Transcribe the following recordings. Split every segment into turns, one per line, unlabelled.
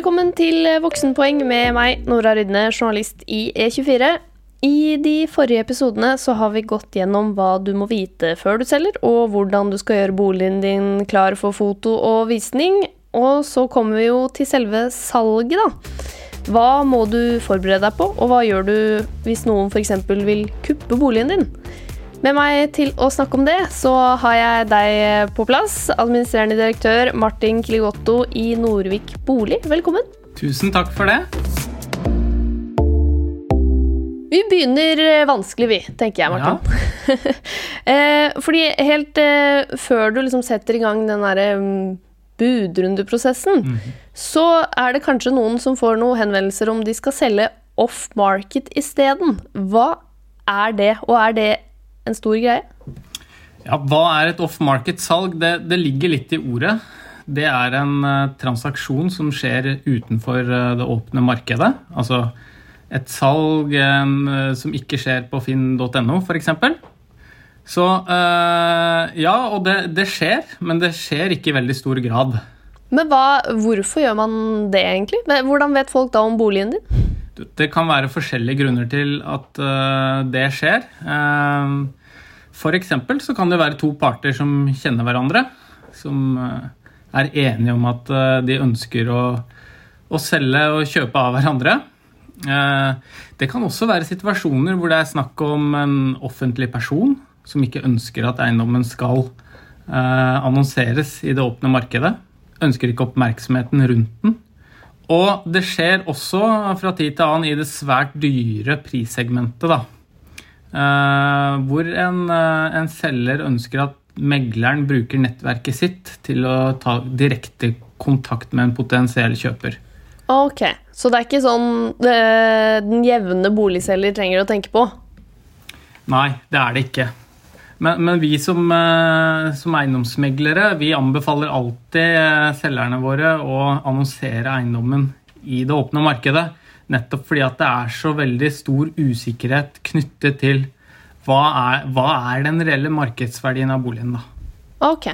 Velkommen til Voksenpoeng med meg, Nora Rydne, journalist i E24. I de forrige episodene så har vi gått gjennom hva du må vite før du selger, og hvordan du skal gjøre boligen din klar for foto og visning. Og så kommer vi jo til selve salget, da. Hva må du forberede deg på, og hva gjør du hvis noen f.eks. vil kuppe boligen din? Med meg til å snakke om det, så har jeg deg på plass. Administrerende direktør Martin Kligotto i Norvik Bolig. Velkommen.
Tusen takk for det.
Vi begynner vanskelig, vi, tenker jeg, Martin. Ja. Fordi helt eh, før du liksom setter i gang den derre um, budrundeprosessen, mm. så er det kanskje noen som får noen henvendelser om de skal selge off market isteden. Hva er det, og er det en stor greie?
Ja, Hva er et off-market-salg? Det, det, ligger litt i ordet. Det er en uh, transaksjon som skjer utenfor uh, det åpne markedet. Altså et salg uh, som ikke skjer på finn.no, f.eks. Så ja, og det, det, skjer, men det skjer ikke i veldig stor grad.
Men hva, hvorfor gjør man det, egentlig? Hvordan vet folk da om boligen din?
Det kan være forskjellige grunner til at det skjer. F.eks. så kan det være to parter som kjenner hverandre, som eh, er enige om at eh, de ønsker å, å selge og kjøpe av hverandre. Eh, det kan også være situasjoner hvor det er snakk om en offentlig person som ikke ønsker at eiendommen skal annonseres i det åpne markedet. Ønsker ikke oppmerksomheten rundt den. Og det skjer også fra tid til annen i det svært dyre prissegmentet. da hvor en, eh, en, selger ønsker at megleren bruker nettverket sitt til å ta direkte kontakt med en potensiell kjøper.
Ok, Så det er ikke sånn det, den jevne boligselger trenger å tenke på?
Nei, det er det ikke. Men, men vi som, eh, som, eiendomsmeglere vi anbefaler alltid selgerne våre å annonsere eiendommen i det åpne markedet. Nettopp fordi at det er så veldig stor usikkerhet knyttet til hva er, hva er den reelle markedsverdien av boligen, da.
Ok.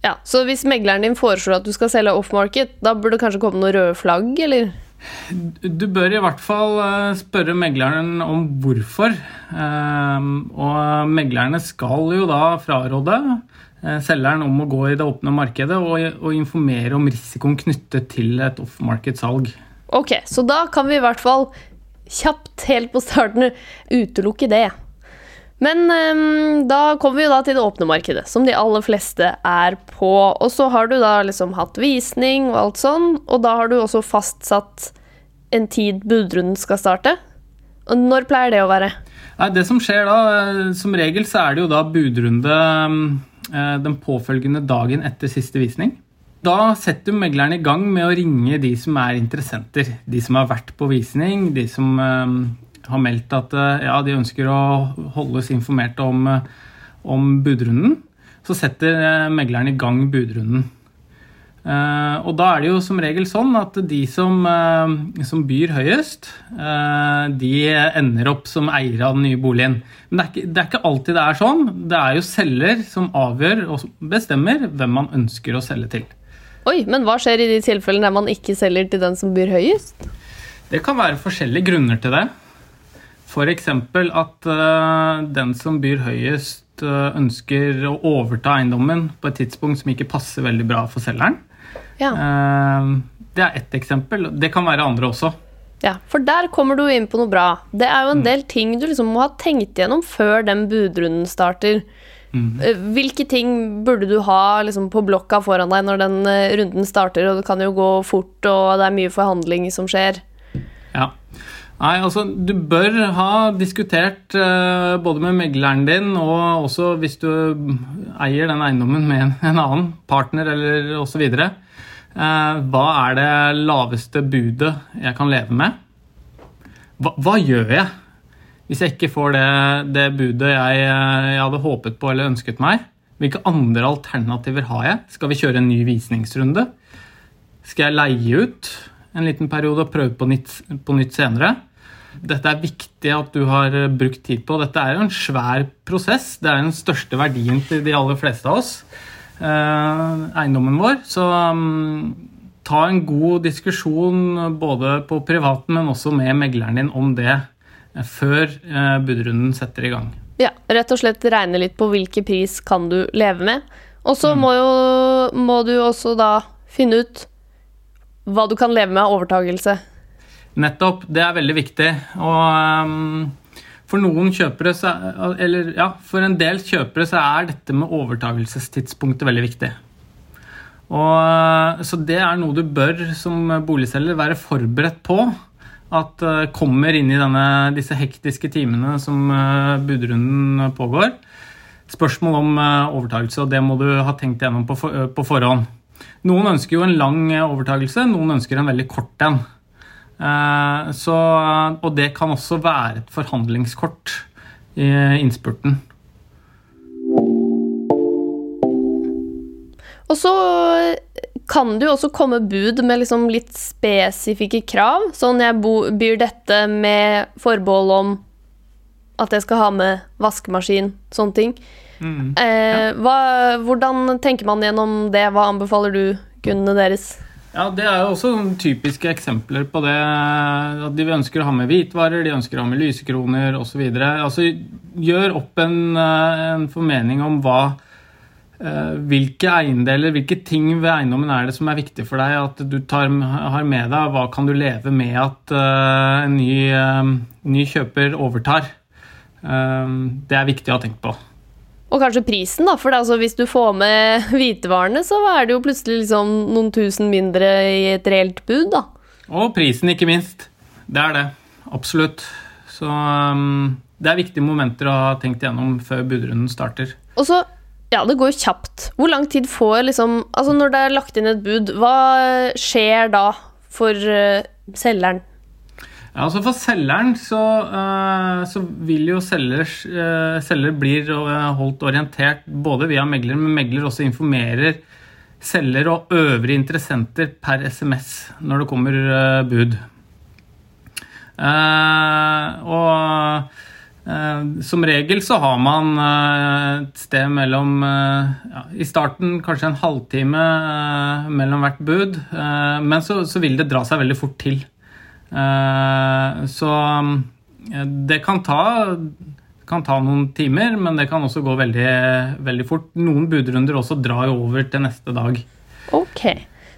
Ja, Så hvis megleren din foreslår at du skal selge off-market, da burde det kanskje komme noen røde flagg, eller?
Du bør i hvert fall eh, spørre megleren om hvorfor. Ehm, og meglerne skal jo da fraråde eh, selgeren om å gå i det åpne markedet og informere om risikoen knyttet til et off-market-salg.
Ok, så da kan vi i hvert fall kjapt helt på starten utelukke det. Men um, da kommer vi jo da til det åpne markedet, som de aller fleste er på. Og så har du da liksom hatt visning og alt sånn, og da har du også fastsatt en tid budrunden skal starte. Og når pleier det å være?
Det som skjer da, eh, som regel så er det jo da budrunde eh, den påfølgende dagen etter siste visning. Da setter megleren i gang med å ringe de som er interessenter. De som har vært på visning, de som uh, har meldt at uh, ja, de ønsker å holdes informert om, uh, om budrunden. Så setter megleren i gang budrunden. og da er det jo som regel sånn at de som, som byr høyest, de ender opp som eiere av den nye boligen. Men det er, ikke, det er ikke alltid det er sånn. Det er jo selger som avgjør og bestemmer hvem man ønsker å selge til.
Oi, Men hva skjer i de tilfellene der man ikke selger til den som byr høyest?
Det kan være forskjellige grunner til det. F.eks. at uh, den som byr høyest, uh, ønsker å overta eiendommen på et tidspunkt som ikke passer veldig bra for selgeren. Ja. Uh, det er ett eksempel. Det kan være andre også.
Ja, For der kommer du inn på noe bra. Det er jo en mm. del ting du liksom må ha tenkt gjennom før den budrunden starter. Mm. Hvilke ting burde du ha liksom, på blokka foran deg når den eh, runden starter? og Det kan jo gå fort, og det er mye forhandling som skjer.
Ja. Nei, altså Du bør ha diskutert uh, både med megleren din og også hvis du eier den eiendommen med en, en annen partner eller osv. Uh, hva er det laveste budet jeg kan leve med? Hva, hva gjør jeg? Hvis jeg ikke får det, det budet jeg, jeg, hadde håpet på eller ønsket meg, hvilke andre alternativer har jeg? Skal vi kjøre en ny visningsrunde? Skal jeg leie ut en liten periode og prøve på nytt, på nytt senere? Dette er viktig at du har brukt tid på. Dette er en svær prosess. Det er den største verdien til de aller fleste av oss. Eh, eiendommen vår. Så um, ta en god diskusjon både på privaten, men også med megleren din om det eh, før eh, budrunden setter i gang.
Ja, rett og slett regne litt på hvilken pris kan du leve med. Og så må, må du også da finne ut hva du kan leve med av overtagelse.
Nettopp. Det er veldig viktig. Og um, for noen kjøpere, så, eller ja, for en del kjøpere så er dette med overtagelsestidspunktet veldig viktig. Og, så det er noe du bør som boligselger være forberedt på. At uh, kommer inn i denne, disse hektiske timene som uh, budrunden pågår. Spørsmål om uh, overtagelse, og det må du ha tenkt gjennom på, for, på forhånd. Noen ønsker jo en lang overtagelse, noen ønsker en veldig kort en. Eh, så, og det kan også være et forhandlingskort i innspurten.
Og så kan det jo også komme bud med liksom litt spesifikke krav. Sånn jeg byr dette med forbehold om at jeg skal ha med vaskemaskin, sånne ting. Mm, ja. eh, hva, hvordan tenker man gjennom det? Hva anbefaler du kundene deres?
Ja, Det er jo også typiske eksempler på det. At de ønsker å ha med hvitvarer, de ønsker å ha med lysekroner osv. Altså, gjør opp en, eh, en, formening om hva eh, hvilke eiendeler, hvilke ting ved eiendommen er det som er viktig for deg at du tar, har med deg? Hva kan du leve med at uh, en ny, uh, ny, kjøper overtar? Uh, det er viktig å ha tenkt på.
Og kanskje prisen, da. For altså, hvis du får med hvitevarene, så er det jo plutselig liksom noen tusen mindre i et reelt bud, da.
Og prisen, ikke minst. Det er det. Absolutt. Så um, det er viktige momenter å ha tenkt gjennom før budrunden starter.
Og så, ja, det går jo kjapt. Hvor lang tid får liksom Altså, når det er lagt inn et bud, hva skjer da for uh, selgeren?
Ja, altså For selgeren så, uh, så vil jo selger, uh, selger blir holdt orientert både via megler, men megler også informerer selger og øvrige interessenter per SMS når det kommer bud. og som regel så har man et sted mellom ja, I starten kanskje en halvtime mellom hvert bud, men så, så vil det dra seg veldig fort til. Eh, så eh, det kan ta, kan ta noen timer, men det kan også gå veldig, veldig fort. Noen budrunder også drar over til neste dag.
Ok,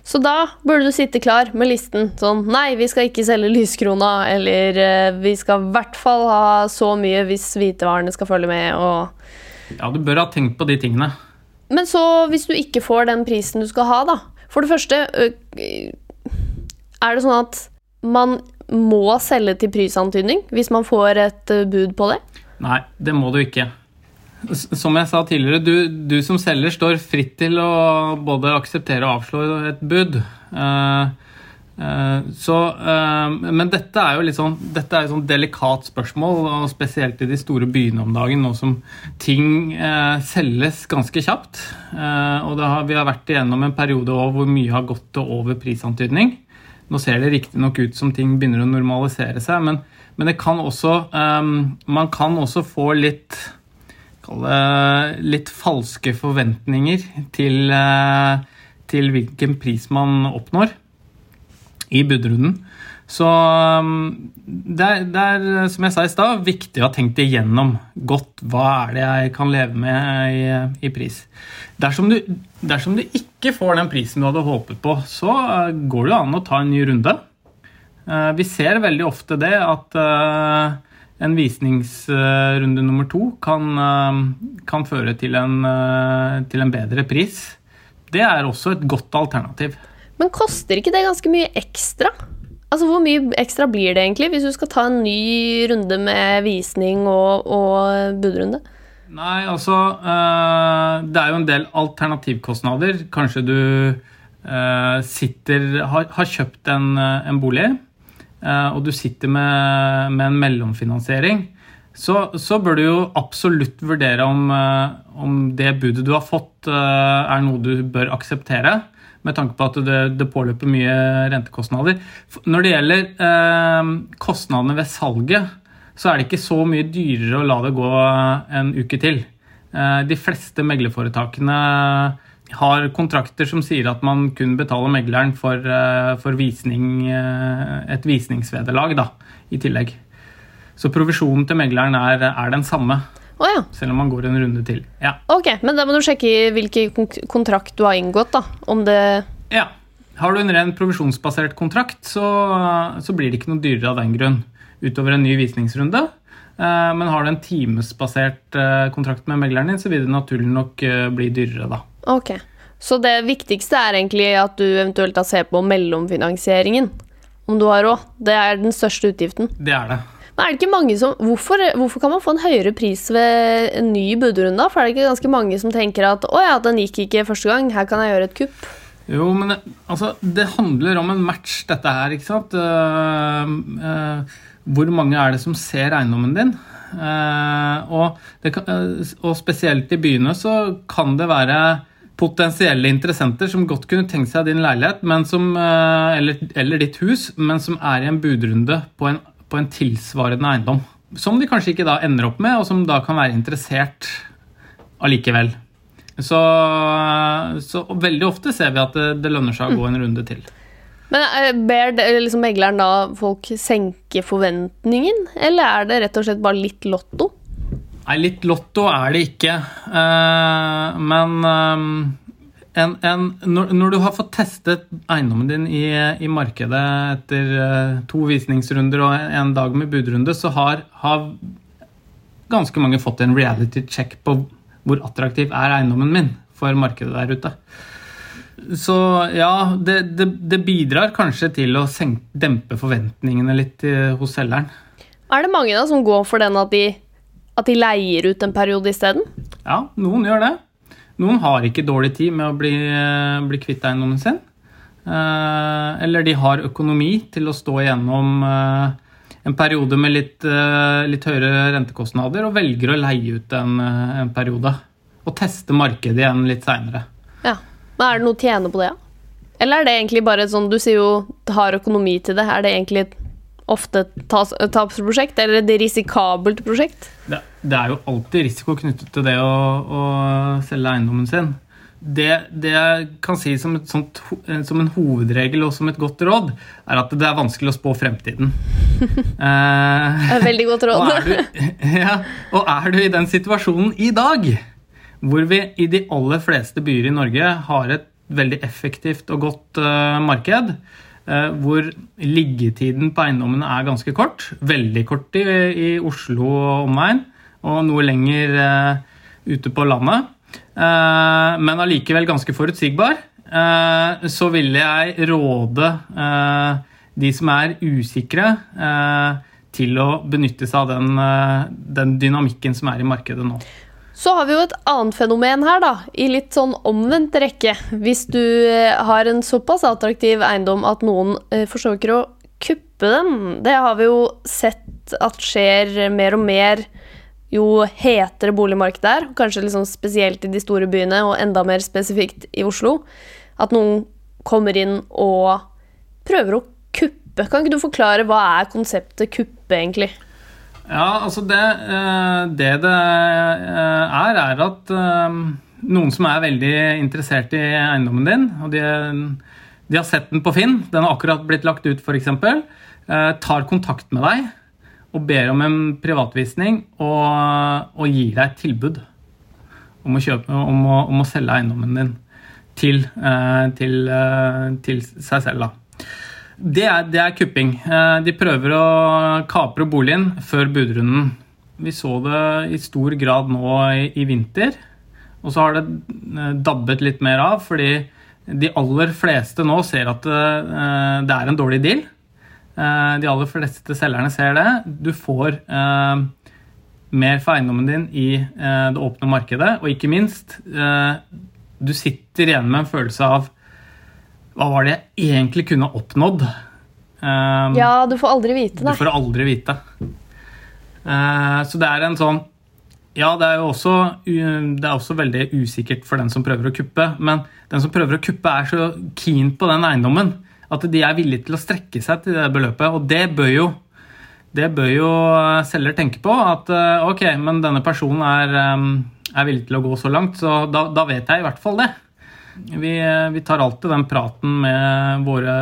Så da burde du sitte klar med listen. Sånn nei, vi skal ikke selge lyskrona, eller eh, vi skal i hvert fall ha så mye hvis hvitevarene skal følge med, og
Ja, du bør ha tenkt på de tingene.
Men så, hvis du ikke får den prisen du skal ha, da For det første, er det sånn at man må selge til prisantydning hvis man får et bud på det?
Nei, det må du ikke. Som jeg sa tidligere, du, du som selger står fritt til å både akseptere og avslå et bud. Uh, uh, så, uh, men dette er jo litt sånn, dette er et sånn delikat spørsmål, og spesielt i de store byene om dagen, nå som ting selges ganske kjapt. og har, vi har vært igjennom en periode hvor mye har gått over prisantydning. Nå ser det riktignok ut som ting begynner å normalisere seg, men, men kan også um, Man kan også få litt litt falske forventninger til, uh, til hvilken pris man oppnår i budrunden. Så um, det er, det er, som jeg sa i stad, viktig å ha tenkt igjennom godt hva er det jeg kan leve med i, i pris. Dersom du, dersom du, ikke får den prisen du hadde håpet på, så uh, går det an å ta en ny runde. Uh, vi ser veldig ofte det at en visningsrunde nummer to kan, kan føre til en, til en bedre pris. Det er også et godt alternativ.
Men koster ikke det ganske mye ekstra? Altså, Hvor mye ekstra blir det egentlig hvis du skal ta en ny runde med visning og, og budrunde?
Nei, altså øh, Det er jo en del alternativkostnader. Kanskje du sitter har, har, kjøpt en, en bolig, og du sitter med, med en mellomfinansiering. Så, så, bør du jo absolutt vurdere om, om det budet du har fått, er noe du bør akseptere med tanke på at det, det påløper mye rentekostnader. Når det gjelder eh, kostnadene ved salget, så er det ikke så mye dyrere å la det gå en uke til. Eh, de fleste meglerforetakene har kontrakter som sier at man kun betaler megleren for, eh, for visning, eh, et visningsvederlag da, i tillegg. Så provisjonen til megleren er, er den samme,
Oh, ja.
selv om man går en runde til. Ja.
Ok, men da må du sjekke hvilken kontrakt du har inngått, da. Om det
ja. Har du en ren provisjonsbasert kontrakt, så, så blir det ikke noe dyrere av den grunn utover en ny visningsrunde. Eh, Men har du en timesbasert eh, kontrakt med megleren din, så vil det naturlig nok eh, bli dyrere, da.
Ok. Så det viktigste er egentlig at du eventuelt da ser på mellomfinansieringen. Om du har råd. Det er den største utgiften.
Det er det.
Men er det ikke mange som Hvorfor, hvorfor kan man få en høyere pris ved en ny budrunde? For er det ikke ganske mange som tenker at å ja, den gikk ikke første gang, her kan jeg gjøre et kupp?
Jo, men det, altså, det handler om en match, dette her, ikke sant? Uh, eh, hvor mange er det som ser eiendommen din? Eh, og, kan, eh, og spesielt i byene så kan det være potensielle interessenter som godt kunne tenkt seg din leilighet som, eh, eller, eller ditt hus, men som er i en budrunde på en, på en tilsvarende eiendom. Som de kanskje ikke da ender opp med, og som da kan være interessert allikevel. Så, så veldig ofte ser vi at det, det lønner seg å gå en runde til.
Men eh, Ber liksom megleren da folk senke forventningen, eller er det rett og slett bare litt lotto?
Nei, litt lotto er det ikke. Uh, men eh, en, en, når, når du har fått testet eiendommen din i, i markedet etter uh, to visningsrunder og en dag med budrunde, så har, har ganske mange fått en reality check på hvor attraktiv er eiendommen min for markedet der ute. Så ja, det, det, det bidrar kanskje til å senke, dempe forventningene litt eh, hos selgeren.
Er det mange da som går for den at de, at de leier ut en periode isteden?
Ja, noen gjør det. Noen har ikke dårlig tid med å bli, bli kvitt eiendommen sin. Eh, eller de har økonomi til å stå igjennom eh, en periode med litt, eh, litt høyere rentekostnader og velger å leie ut en, eh, en periode. Og teste markedet igjen litt seinere.
Men er det noe å tjene på det? Ja? Eller er det egentlig bare sånn Du sier jo har økonomi til det. Er det egentlig ofte et tapsprosjekt, eller et risikabelt prosjekt?
Det, det er jo alltid risiko knyttet til det å, å selge eiendommen sin. Det, det jeg kan si som, et sånt, eh, som en hovedregel og som et godt råd, er at det er vanskelig å spå fremtiden. Eh,
Veldig godt
og,
råd.
er du, ja, og er du i den situasjonen i dag, hvor vi i de aller fleste byer i Norge har et veldig effektivt og godt uh, marked, Uh, hvor liggetiden på eiendommene er ganske kort, veldig kort i, i Oslo og omegn, og noe lenger uh, ute på landet, men allikevel ganske forutsigbar, så ville jeg råde de som er usikre, til å benytte seg av den, den dynamikken som er i markedet nå.
Så har vi jo et annet fenomen her, da, i litt sånn omvendt rekke. Hvis du eh, har en såpass attraktiv eiendom at noen eh, forsøker å kuppe den. Det har vi jo sett at skjer mer og mer jo hetere boligmarkedet er, kanskje liksom spesielt i de store byene, og enda mer spesifikt i Oslo. At noen kommer inn og prøver å kuppe. Kan ikke du forklare hva er konseptet kuppe, egentlig?
Ja, altså det eh, det, det eh, er, er at eh, noen som er veldig interessert i eiendommen din, og de, de har sett den på Finn, den har akkurat blitt lagt ut f.eks., tar kontakt med deg og ber om en privatvisning og, og gir deg et tilbud om å, kjøpe, om å, om å selge eiendommen din til, til, til seg selv. da. Det er, det er kupping. Eh, De prøver å kapre boligen før budrunden. Vi så det i stor grad nå i, vinter. Og så har det eh, dabbet litt mer av, fordi de aller fleste nå ser at eh, det er en dårlig deal. De aller fleste selgerne ser det. Du får mer for eiendommen din i det åpne markedet, og ikke minst Du sitter igjen med en følelse av hva var det jeg egentlig kunne oppnådd? Um,
Ja, du får aldri vite
Du får aldri vite. Uh, så det er en sånn Ja, det er jo også, det er også veldig usikkert for den som prøver å kuppe, men den som prøver å kuppe, er så keen på den eiendommen at de er villige til å strekke seg til det beløpet. Og det bør jo, det bør jo selger tenke på. At eh, ok, men denne personen er, eh, er villig til å gå så langt, så da, da vet jeg i hvert fall det. Vi, vi tar alltid den praten med våre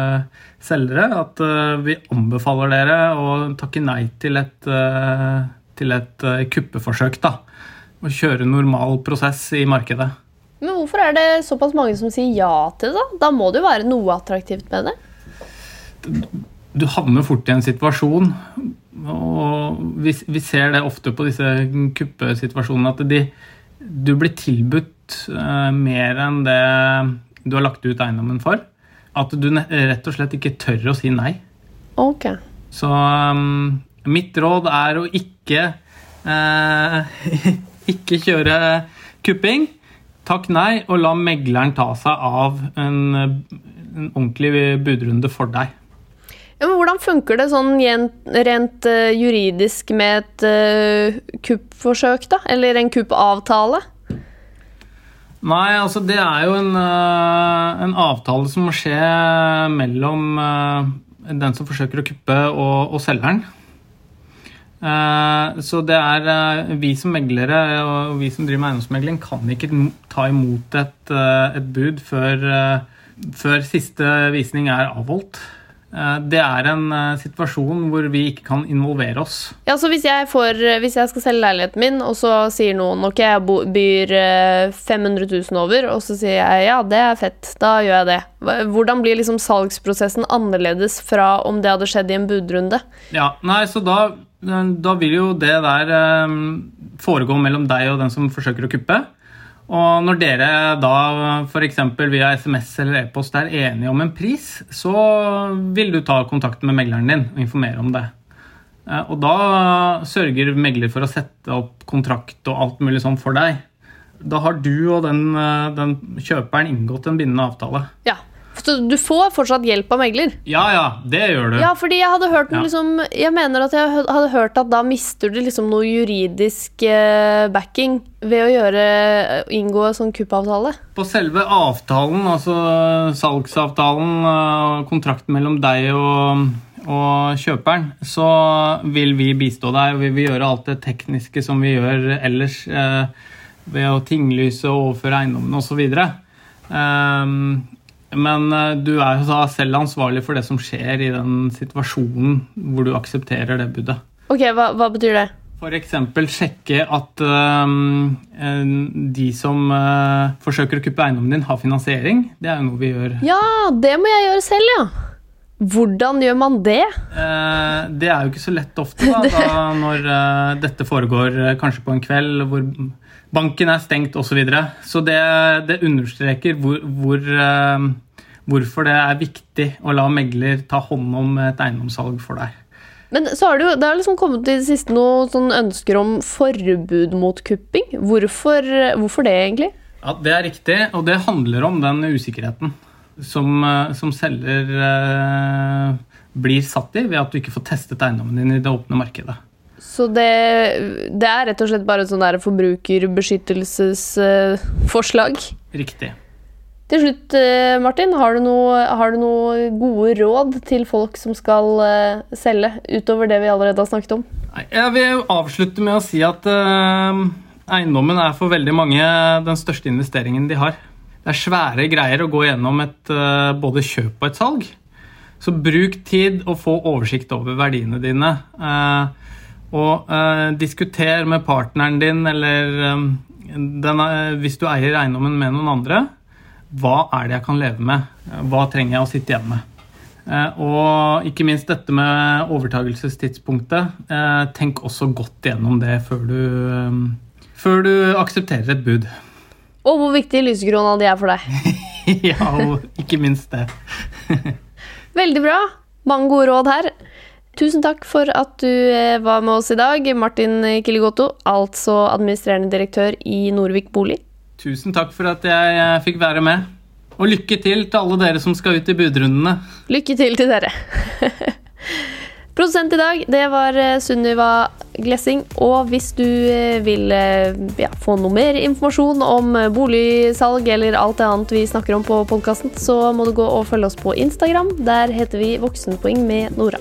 selgere at uh, vi anbefaler dere å takke nei til et, uh, til et kuppeforsøk. da. Å kjøre normal prosess i markedet.
Men hvorfor er det såpass mange som sier ja til det? Da Da må det jo være noe attraktivt med det?
Du havner fort i en situasjon, og vi, vi ser det ofte på disse kuppesituasjonene, at de, du blir tilbudt mer enn det du har lagt ut eiendommen for at du rett og slett ikke tør å si nei.
Ok.
Så um, mitt råd er å ikke uh, ikke kjøre kupping. Takk nei, og la megleren ta seg av en, en ordentlig budrunde for deg.
Ja, men Hvordan funker det sånn rent uh, juridisk med et uh, kuppforsøk, da? Eller en kuppavtale?
Nei, altså det er jo en, eh, en, avtale som må skje mellom eh, den som forsøker å kuppe, og, og selgeren. Eh, så det er vi som meglere og vi som driver med eiendomsmegling, kan ikke ta imot et, et bud før, før siste visning er avholdt. Eh, det er en eh, situasjon hvor vi ikke kan involvere oss.
Ja, så hvis jeg, får, hvis jeg skal selge leiligheten min, og så sier noen ok, jeg byr 500 eh, 000 over, og så sier jeg ja, det er fett, da gjør jeg det. Hvordan blir liksom salgsprosessen annerledes fra om det hadde skjedd i en budrunde?
Ja, nei, så da, da vil jo det der foregå mellom deg og den som forsøker å kuppe. Og når dere da f.eks. via SMS eller e-post er enige om en pris, så vil du ta kontakt med megleren din og informere om det. Eh, og da sørger megler for å sette opp kontrakt og alt mulig sånn for deg. Da har du og den, eh, den kjøperen inngått en bindende avtale.
Ja, så du får fortsatt hjelp av megler?
Ja, ja, det gjør du.
Ja, fordi jeg hadde hørt ja. liksom, Jeg mener at jeg hadde hørt at da mister du liksom noe juridisk eh, backing ved å gjøre, inngå en sånn kuppavtale.
På selve avtalen, altså salgsavtalen, eh, kontrakten mellom deg og og kjøperen, så vil vi bistå deg. og Vi vil gjøre alt det tekniske som vi gjør ellers, eh, ved å tinglyse og overføre eiendommene osv. Um, men eh, du er jo selv ansvarlig for det som skjer i den situasjonen hvor du aksepterer det budet.
Ok, Hva, hva betyr det?
F.eks. sjekke at øh, de som øh, forsøker å kuppe eiendommen din, har finansiering. Det er jo noe vi gjør.
Ja, det må jeg gjøre selv, ja. Hvordan gjør man det?
Eh, det er jo ikke så lett ofte, da, da når øh, dette foregår kanskje på en kveld hvor banken er stengt osv. Så, videre. så det, det understreker hvor, hvor, uh, hvorfor det er viktig å la megler ta hånd om et eiendomssalg for deg.
Men så har det jo det liksom kommet i det siste noen sånn ønsker om forbud mot kupping. Hvorfor, hvorfor, det, egentlig?
Ja, Det er riktig, og det handler om den usikkerheten som, eh, som selger eh, blir satt i ved at du ikke får testet eiendommen din i det åpne markedet.
Så det, det, er rett og slett bare et sånn forbrukerbeskyttelsesforslag?
Riktig.
Til slutt, uh, Martin, har du, noe, har du, noe, gode råd til folk som skal uh, selge, utover det vi allerede har snakket om?
Jeg vil avslutte med å si at uh, eiendommen er for veldig mange den største investeringen de har. Det er svære greier å gå gjennom et både kjøp og et salg. Så bruk tid og få oversikt over verdiene dine. Uh, og uh, diskuter med partneren din, eller um, denne, hvis du eier eiendommen med noen andre, hva er det jeg kan leve med? Hva trenger jeg å sitte igjen med? Uh, og ikke minst dette med overtagelsestidspunktet. Uh, tenk også godt gjennom det før du, før du aksepterer et bud.
Og hvor viktig lysekrona de er for deg.
ja, og ikke minst det.
Veldig bra. Mange gode råd her. Tusen takk for at du eh, var med oss i dag, Martin Kiligoto, altså administrerende direktør i Norvik Bolig.
Tusen takk for at jeg eh, fikk være med. Og lykke til til alle dere som skal ut i budrundene.
Lykke til til dere. Produsent i dag, det var eh, Sunniva Glessing. Og hvis du vil ja, få noe mer informasjon om boligsalg eller alt det annet vi snakker om på podkasten, så må du gå og følge oss på Instagram. Der heter vi Voksenpoeng med Nora.